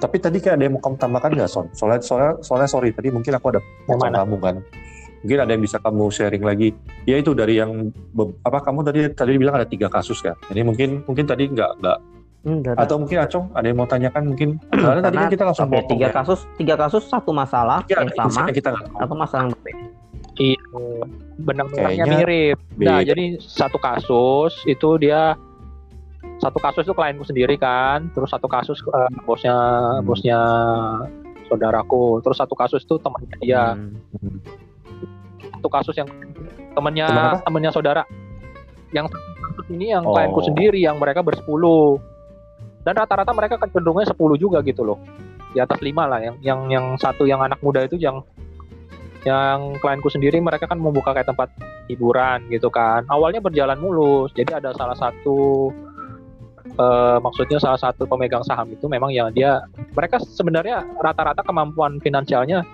Tapi tadi kayak ada yang mau kamu tambahkan nggak, Son? Soalnya, soalnya, soalnya sorry, tadi mungkin aku ada potong mana? kamu kan. Mungkin ada yang bisa kamu sharing lagi. Ya itu dari yang apa kamu tadi tadi bilang ada tiga kasus kan. Jadi mungkin mungkin tadi nggak nggak Enggak. atau mungkin Acong ada yang mau tanyakan mungkin. Karena tadi kan kita langsung potong tiga ya. kasus, tiga kasus satu masalah Mungkin yang sama yang kita atau masalah yang berbeda. Iya, benang merahnya mirip. Nah, beda. jadi satu kasus itu dia satu kasus itu klienku sendiri kan, terus satu kasus eh, bosnya Hmm. bosnya saudaraku, terus satu kasus itu temannya dia, Hmm. satu kasus yang temannya temannya saudara. Yang ini yang Oh. klienku sendiri yang mereka bersepuluh. Dan rata-rata mereka kecenderungnya 10 juga gitu loh. Di atas 5 lah yang yang yang satu yang anak muda itu yang yang klienku sendiri mereka kan membuka kayak tempat hiburan gitu kan. Awalnya berjalan mulus. Jadi ada salah satu eh, maksudnya salah satu pemegang saham itu memang yang dia mereka sebenarnya rata-rata kemampuan finansialnya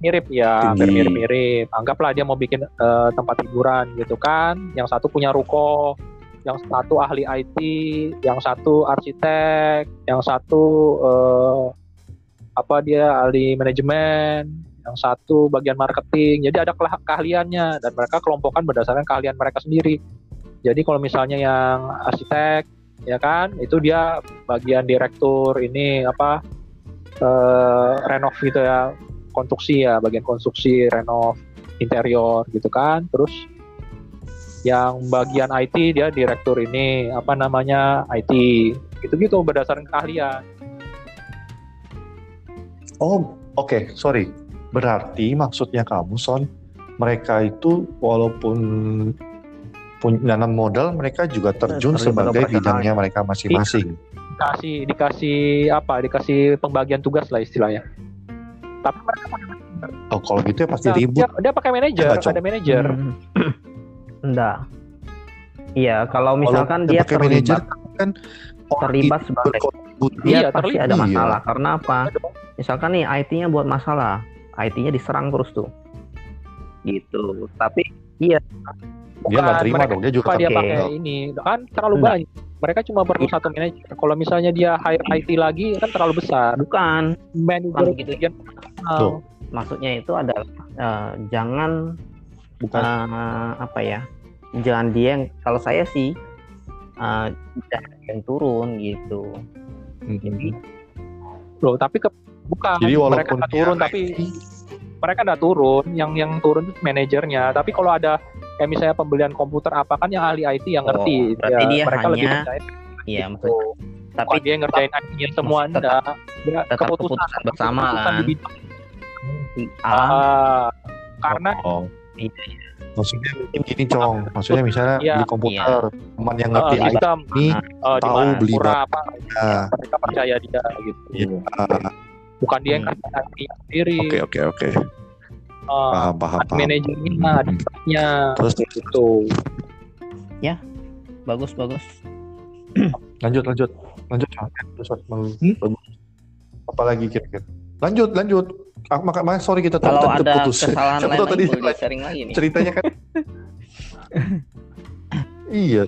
mirip ya, mirip-mirip. Anggaplah dia mau bikin eh, tempat hiburan gitu kan. Yang satu punya ruko, yang satu ahli IT, yang satu arsitek, yang satu eh, apa dia ahli manajemen, yang satu bagian marketing. Jadi ada keahliannya dan mereka kelompokkan berdasarkan keahlian mereka sendiri. Jadi kalau misalnya yang arsitek ya kan itu dia bagian direktur ini apa eh, renov gitu ya konstruksi ya bagian konstruksi renov interior gitu kan. Terus yang bagian IT dia direktur ini apa namanya IT gitu-gitu berdasarkan keahlian. Oh, oke, sorry. Berarti maksudnya kamu, Son, mereka itu walaupun punya nanam modal, mereka juga terjun Terlibat sebagai bidangnya mereka masing-masing. dikasih dikasih apa dikasih pembagian tugas lah istilahnya tapi mereka Oh, kalau gitu ya pasti Nah, ribut. dia, dia pakai manajer Ya, ada manajer Hmm. Enggak. Iya, kalau misalkan Kalau dia pakai manajer terlibat kan orang terlibat sebagai dia Iya, pasti terlibat. ada Iya. masalah. Karena apa? Misalkan nih IT-nya buat masalah, IT-nya diserang terus tuh. Gitu. Tapi iya, Dia nggak Bukan, terima mereka- dong, dia juga dia pakai ini kan terlalu Enggak. banyak mereka cuma perlu Iya. satu manajer kalau misalnya dia hire IT lagi kan terlalu besar bukan. manajer Bukan begitu. bagian Tuh. Maksudnya itu adalah eh, jangan Bukan. eh, apa ya? Jangan dia yang kalau saya sih eh, jangan yang turun gitu. Jadi loh tapi ke, bukan Jadi mereka walaupun dia turun tapi mereka nggak turun yang yang turun itu manajernya tapi kalau ada kayak misalnya pembelian komputer apa kan yang ahli IT yang Oh, ngerti berarti dia mereka lebih hanya- percaya iya gitu. maksudnya tapi dia yang ngerjain IT-nya semua tetap- enggak Dia tetap keputusan bersama keputusan kan. bidang si A Ah, karena Oh. Iya. Maksudnya mungkin gini, Cong. Maksudnya misalnya Iya. beli komputer, teman yang uh, ngerti IT sistem ini uh, di tahu mana beli murah apa ya. mereka percaya dia gitu Iya. Bukan dia yang Hmm. kerja IT-nya sendiri Oke, oke, oke. Uh, Paham, paham, paham. manajernya Hmm. ada staffnya Terus gitu bagus bagus. lanjut, lanjut. Lanjut. Terus. Hmm? Bagus. Apalagi kira-kira? Lanjut, lanjut. Ah, maka, maka sorry kita Kalau tadi ada putus. kesalahan Siapa lain tadi boleh sharing lagi nih. ceritanya kan iya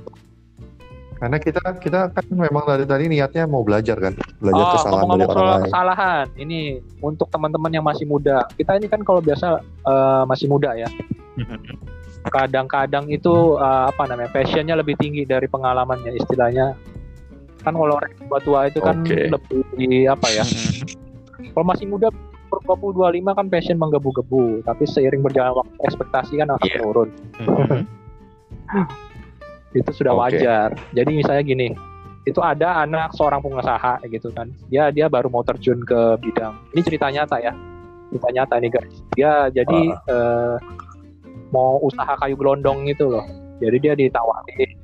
karena kita kita kan memang dari tadi niatnya mau belajar kan belajar Oh, kesalahan dari orang lain kesalahan, ini untuk teman-teman yang masih muda. Kita ini kan kalau biasa eh, masih muda ya. Kadang-kadang itu eh, apa namanya passionnya lebih tinggi dari pengalamannya istilahnya. Kan kalau orang tua tua itu kan Oke. lebih apa ya? Kalau masih muda per 20 25 kan passion menggebu-gebu, tapi seiring berjalan waktu ekspektasi kan akan Iya. menurun. Itu sudah Oke. wajar. Jadi misalnya gini, itu ada anak seorang pengusaha gitu kan. Dia dia baru mau terjun ke bidang. Ini cerita nyata ya. Cerita nyata nih guys. Dia jadi eh, mau usaha kayu gelondong itu loh. Jadi dia ditawarin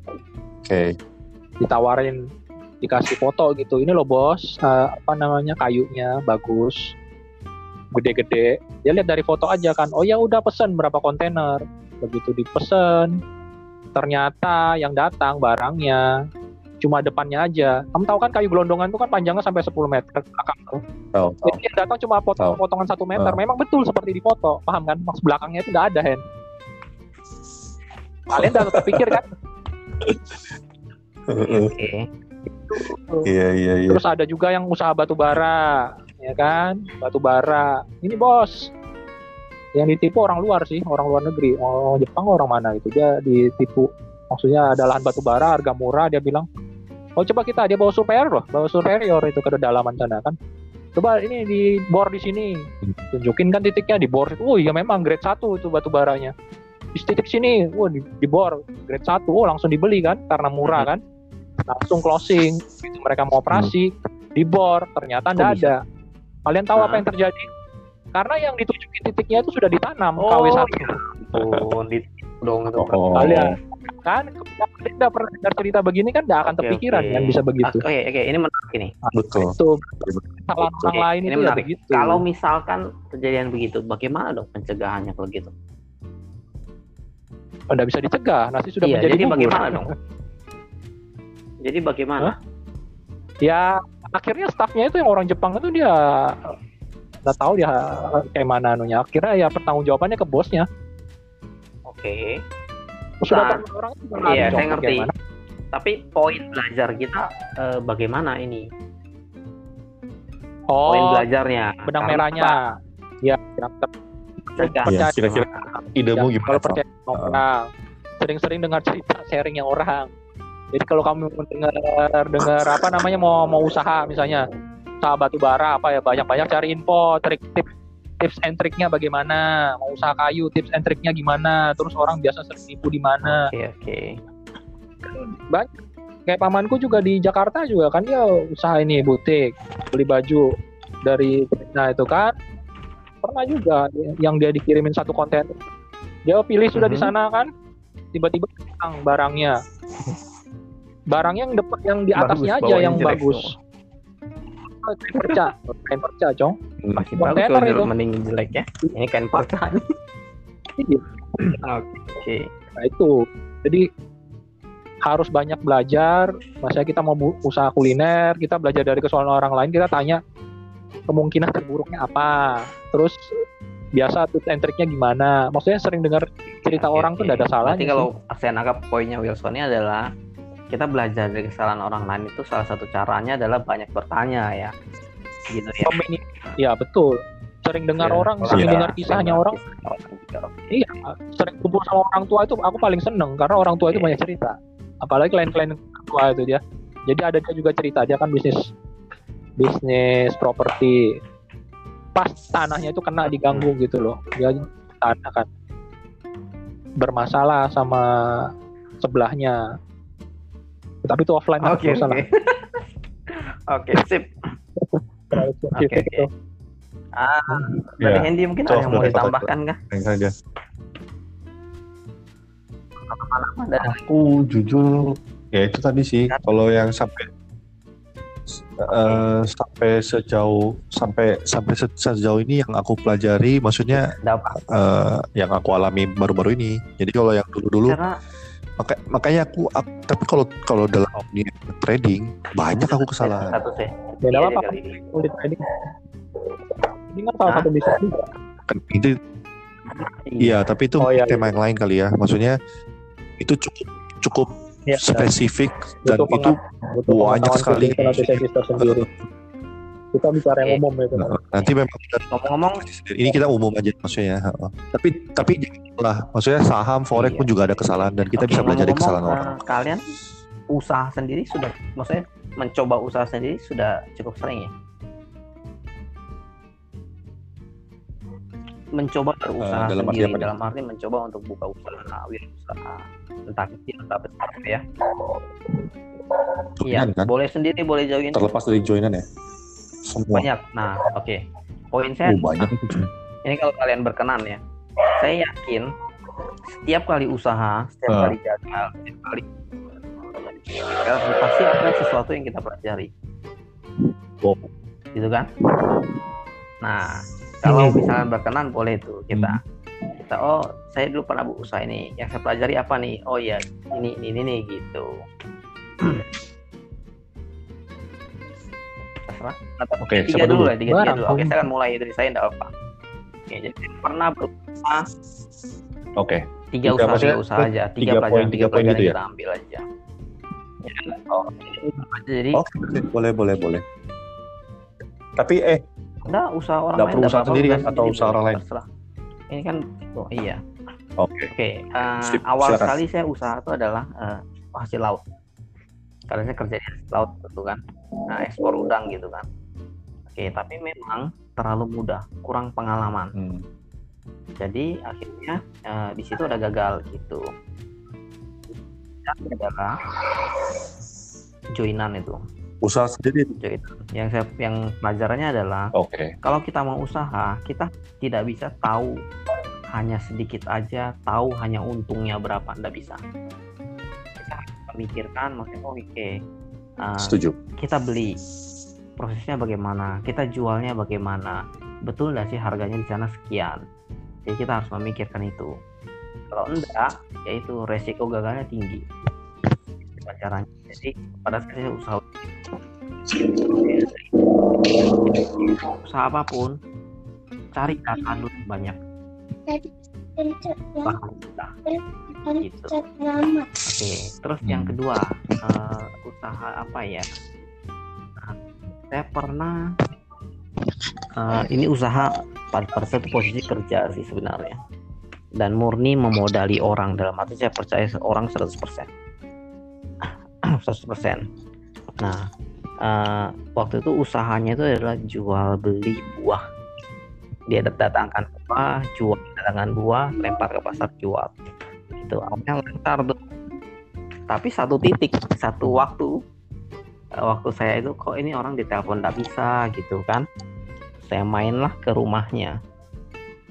oke ditawarin dikasih foto gitu ini loh bos eh, apa namanya kayunya bagus gede-gede dia lihat dari foto aja kan oh ya udah pesen berapa kontainer begitu dipesen ternyata yang datang barangnya cuma depannya aja kamu tahu kan kayu gelondongan itu kan panjangnya sampai 10 meter ke belakang tuh tahu tahu. jadi yang datang cuma potong-potongan satu meter Oh. memang betul seperti di foto paham kan maksud belakangnya itu nggak ada Hen kalian udah kepikir kan Oke. Iya iya iya. Terus ada juga yang usaha batu bara, ya kan? Batu bara. Ini bos, yang ditipu orang luar sih, orang luar negeri, orang Jepang orang mana itu dia ditipu. Maksudnya ada lahan batu bara harga murah, dia bilang, oh coba kita dia bawa superior loh, bawa superior itu ke kedalaman sana kan. Coba ini di bor di sini, tunjukin kan titiknya di bor. Oh iya memang grade 1 itu batu baranya. Di titik sini, wah di, di bor grade 1, oh langsung dibeli kan karena murah kan. Langsung closing, gitu mereka mau operasi di bor, ternyata bisa? ada. Kalian tahu apa yang terjadi? Karena yang ditunjukin titiknya itu sudah ditanam Oh, KW1 Oh, di dong itu. Oh. kalian kan kalian udah pernah dengar cerita begini kan nggak akan Oke, terpikiran oke. kan bisa begitu Oke, oke, ini menarik ini. Betul. itu kesalahan orang Oke, lain ini itu ya menarik. begitu Kalau misalkan kejadian begitu, bagaimana dong pencegahannya kalau gitu? udah bisa dicegah nasi sudah iya, menjadi jadi bubur. bagaimana dong? Jadi bagaimana? ya akhirnya staffnya itu yang orang Jepang itu dia nggak tahu dia kayak mana anunya akhirnya ya pertanggung jawabannya ke bosnya Oke. sudah Nah, orang Iya, saya ngerti. gimana. Tapi poin belajar kita eh, bagaimana ini? Poin oh belajarnya. benang Karena merahnya ya yang ter- Cegah. Iya, percaya kira-kira idemu Ya, gimana? kalau percaya orang sering-sering dengar cerita sharingnya orang jadi kalau kamu mendengar dengar apa namanya mau mau usaha misalnya usaha batu bara apa ya banyak-banyak cari info trik tips tips and triknya bagaimana mau usaha kayu tips and triknya gimana terus orang biasa sering tipu di mana. Oke, oke. banyak kayak pamanku juga di Jakarta juga kan dia usaha ini butik beli baju dari nah itu kan. Pernah juga yang dia dikirimin satu konten. Dia pilih sudah di Mhm. sana kan tiba-tiba hilang barangnya. Barang yang depan yang di Bagus, atasnya aja yang jelek bagus kain perca kain perca cong Masih Kontainer bagus itu. kalau mending jelek ya. Ini kan percaya. Iya. Oke. Nah itu, jadi harus banyak belajar. Maksudnya kita mau usaha kuliner, kita belajar dari kesalahan orang lain, kita tanya kemungkinan terburuknya apa. Terus biasa tips and triknya gimana. Maksudnya sering dengar cerita Oke, orang tuh oke. tidak ada salahnya. Berarti kalau saya nangkap poinnya Wilson ini adalah kita belajar dari kesalahan orang lain itu salah satu caranya adalah banyak bertanya ya. Gitu ya. Pemini- Ya betul. Sering dengar Ya, orang, orang sering ya, dengar kisahnya Dengar orang. Iya, sering kumpul sama orang tua itu aku paling seneng karena orang tua itu Oke. banyak cerita. Apalagi klien-klien tua itu dia. Jadi ada dia juga cerita dia kan bisnis bisnis properti. Pas tanahnya itu kena diganggu Hmm. gitu loh. Dia tanah kan bermasalah sama sebelahnya. Tapi itu offline lah, Oke, oke. Oke, sip. Oke, spesifik oke. itu. Ah, Ya, dari Hendy mungkin ada yang mau ditambahkan kah? Dan Aku jujur ya itu tadi sih kalau yang sampai eh, sampai sejauh sampai sampai se- sejauh ini yang aku pelajari maksudnya dapat eh, yang aku alami baru-baru ini. Jadi kalau yang dulu-dulu karena maka- makanya aku, aku tapi kalau kalau dalam dunia trading banyak aku kesalahan. satu sih. Beda Iya, apa? kali ini. Kulit trading. Ini kan salah satu bisnis juga. Kan itu iya, tapi itu Oh, iya, tema yang lain kali ya. Maksudnya itu cukup cukup Ya, spesifik dan Butuh itu butuh banyak sekali. tersendiri. Kita bicara yang umum itu. Nah, nanti memang benar Ngomong-ngomong, ini kita umum aja maksudnya heeh. tapi tapi lah maksudnya saham forex Iya. pun juga ada kesalahan dan kita oke, bisa belajar dari kesalahan orang eh, kalian usaha sendiri sudah, maksudnya mencoba usaha sendiri sudah cukup sering ya? Mencoba berusaha Eh, dalam arti sendiri, apa nih? dalam arti mencoba untuk buka usaha, wirausaha, entah kecil entah besar ya. Iya, kan boleh sendiri, boleh join. terlepas dari joinan ya semua. Banyak. Nah, oke. Poin saya oh, banyak. Itu ini kalau kalian berkenan ya. Saya yakin setiap kali usaha setiap Ah. kali gagal setiap kali gagal, pasti ada sesuatu yang kita pelajari. Oh. gitu kan? Nah kalau misalnya berkenan boleh tuh kita. Kita oh saya dulu pernah berusaha ini. Yang saya pelajari apa nih? Oh ya ini ini ini, nih gitu terserah Atau Oke, tiga dulu dulu? lah tiga, tiga dulu oke Om. saya akan mulai dari saya enggak apa oke jadi saya pernah berusaha oke tiga Tiga usaha tiga usaha aja tiga, tiga pelajaran poin, tiga pelajaran gitu ya? kita ambil aja oh, jadi Oke, oke, boleh, boleh, boleh. Tapi eh, udah usaha orang lain usaha sendiri kan? Atau sendiri, usaha orang lain? terserah. ini kan oh, iya oke. Oke, eh, Sip, awal silakan. sekali saya usaha itu adalah eh, hasil laut. Karena saya kerja di laut gitu kan, nah, ekspor udang gitu kan. Oke, tapi memang terlalu mudah, kurang pengalaman. Hmm. Jadi akhirnya eh, di situ ada gagal gitu. Dan adalah joinan itu, Usaha sendiri. joinan. Yang saya yang pelajarannya adalah Oke. kalau kita mau usaha, kita tidak bisa tahu hanya sedikit aja, tahu hanya untungnya berapa, tidak bisa. Kita harus memikirkan, maksudnya oh, oke, uh, Setuju. kita beli, prosesnya bagaimana, kita jualnya bagaimana, betul nggak sih harganya di sana sekian. Jadi kita harus memikirkan itu. Kalau enggak, yaitu resiko gagalnya tinggi. Itu caranya. Jadi pada saat saya usaha usaha apa pun cari data dulu banyak bahan kita gitu. oke terus yang kedua eh, usaha apa ya? Nah, saya pernah eh, ini usaha pada pada satu posisi kerja sih sebenarnya. Dan murni memodali orang dalam arti saya percaya orang 100% 100% nah eh, waktu itu usahanya itu adalah jual beli buah. Dia datangkan buah jual datangkan buah lempar ke pasar jual itu awalnya lancar tuh. Tapi satu titik satu waktu eh, waktu saya itu kok ini orang ditelepon nggak bisa? gitu kan. Saya mainlah ke rumahnya.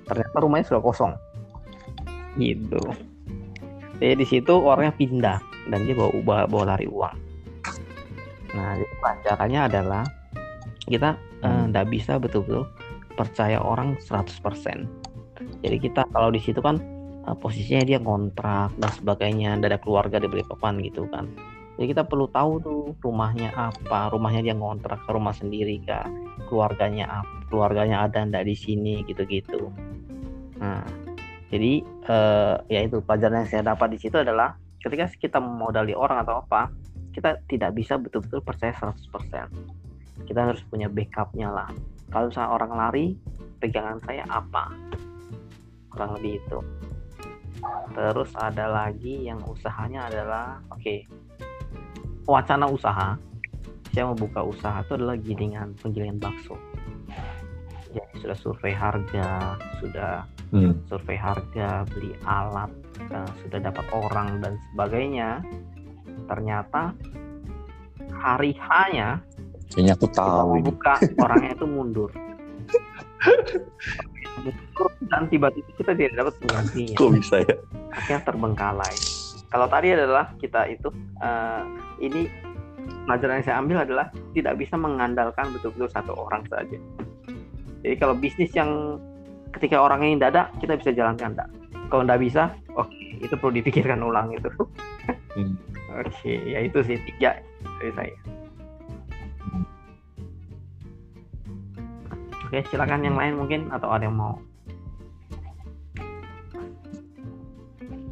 Ternyata rumahnya sudah kosong. Gitu. Jadi di situ orangnya pindah dan dia bawa bawa, bawa lari uang. Nah jadi pelajarannya adalah kita eh, Hmm. nggak bisa betul-betul percaya orang 100% jadi kita kalau di situ kan eh, posisinya dia kontrak dan sebagainya nggak ada keluarga di papan gitu kan. Jadi kita perlu tahu tuh rumahnya apa rumahnya dia ngontrak ke rumah sendiri kah keluarganya apa keluarganya ada ndak di sini gitu-gitu. Nah jadi eh, ya itu pelajaran yang saya dapat di situ adalah ketika kita memodali orang atau apa kita tidak bisa betul-betul percaya 100% kita harus punya backupnya lah. Kalau misalnya orang lari pegangan saya apa? Kurang lebih itu terus ada lagi yang usahanya adalah oke. Wacana usaha saya mau buka usaha itu adalah gilingan penggilingan bakso. Jadi sudah survei harga sudah Hmm. survei harga beli alat eh, sudah dapat orang dan sebagainya. Ternyata hari hanya Kayaknya aku tahu buka orangnya itu Mundur, dan tiba-tiba kita tidak dapat penggantinya Kok bisa ya? akhirnya terbengkalai. Kalau tadi adalah kita itu eh, ini pelajaran yang saya ambil adalah tidak bisa mengandalkan betul-betul satu orang saja. Jadi kalau bisnis yang ketika orang ini tidak ada, kita bisa jalankan enggak. Kalau tidak bisa, oke itu perlu dipikirkan ulang itu. Hmm. Oke, ya itu sih tiga dari saya. Oke, silakan yang lain mungkin atau ada yang mau.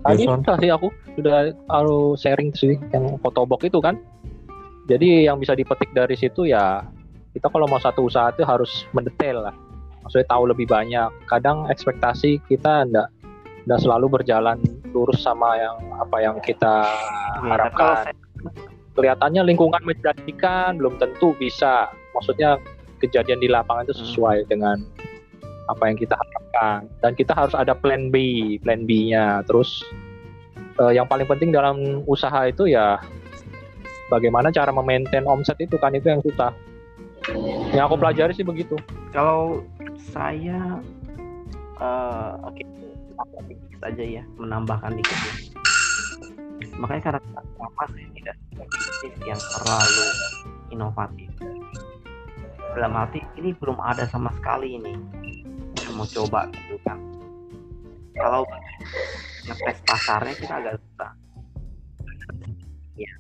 Tadi sudah sih aku sudah harus sharing sih yang photobok itu kan. Jadi yang bisa dipetik dari situ ya kita kalau mau satu usaha itu harus mendetail lah. Maksudnya tahu lebih banyak. Kadang ekspektasi kita enggak enggak selalu berjalan lurus sama yang apa yang kita kalau harapkan. Kelihatannya lingkungan menjanjikan, belum tentu bisa. Maksudnya kejadian di lapangan itu Hmm. sesuai dengan apa yang kita harapkan dan kita harus ada plan B, plan B-nya. Terus eh, yang paling penting dalam usaha itu ya bagaimana cara memaintain omset itu kan itu yang susah. Yang aku pelajari sih begitu. kalau saya eh, oke dikit saja ya menambahkan dikit ya. makanya karena kenapa saya tidak yang terlalu inovatif dalam arti ini belum ada sama sekali ini. Saya mau coba gitu kan. Kalau ngetes pasarnya kita agak susah. Ya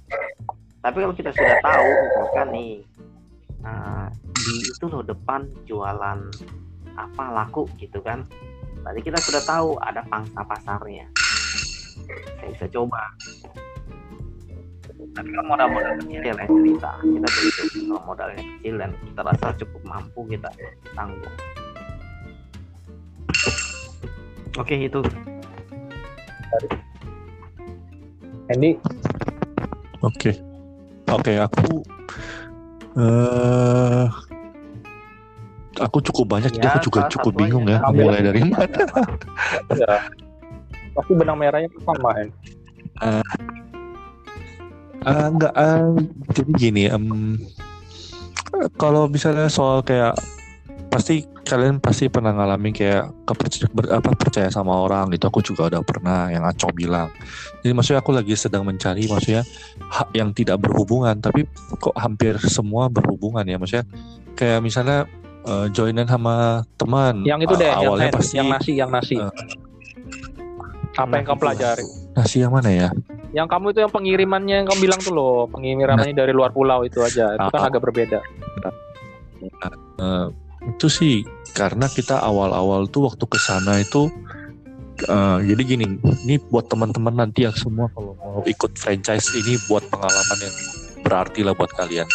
tapi kalau kita sudah tahu misalkan nih nah, di itu loh depan jualan apa laku gitu kan. Berarti kita sudah tahu ada pangsa pasarnya. Saya bisa coba tapi kalau modal-modal kecil ya. lain cerita kita begitu kalau modalnya kecil dan kita rasa cukup mampu kita tanggung. Oke itu. Andy? Oke. Oke, aku eh aku cukup banyak jadi Ya, aku juga cukup bingung ya mulai dari mana. ya pasti benang merahnya sama kan Eh, enggak eh, jadi gini em, kalau misalnya soal kayak pasti kalian pasti pernah ngalamin kayak kepercaya ber- apa percaya sama orang gitu. Aku juga udah pernah yang Aco bilang. Jadi maksudnya aku lagi sedang mencari maksudnya hak yang tidak berhubungan. Tapi kok hampir semua berhubungan ya maksudnya. Kayak misalnya eh, joinan sama teman yang itu eh, deh yang, awalnya hand, pasti yang nasi yang nasi. Eh, apa yang kamu pelajari? nasi yang mana ya yang kamu itu yang pengirimannya yang kamu bilang tuh loh pengirimannya dari luar pulau itu aja itu kan Ah. agak berbeda Eh, itu sih karena kita awal-awal tuh waktu ke sana itu eh, jadi gini, ini buat teman-teman nanti yang semua kalau mau ikut franchise ini buat pengalaman yang berarti lah buat kalian.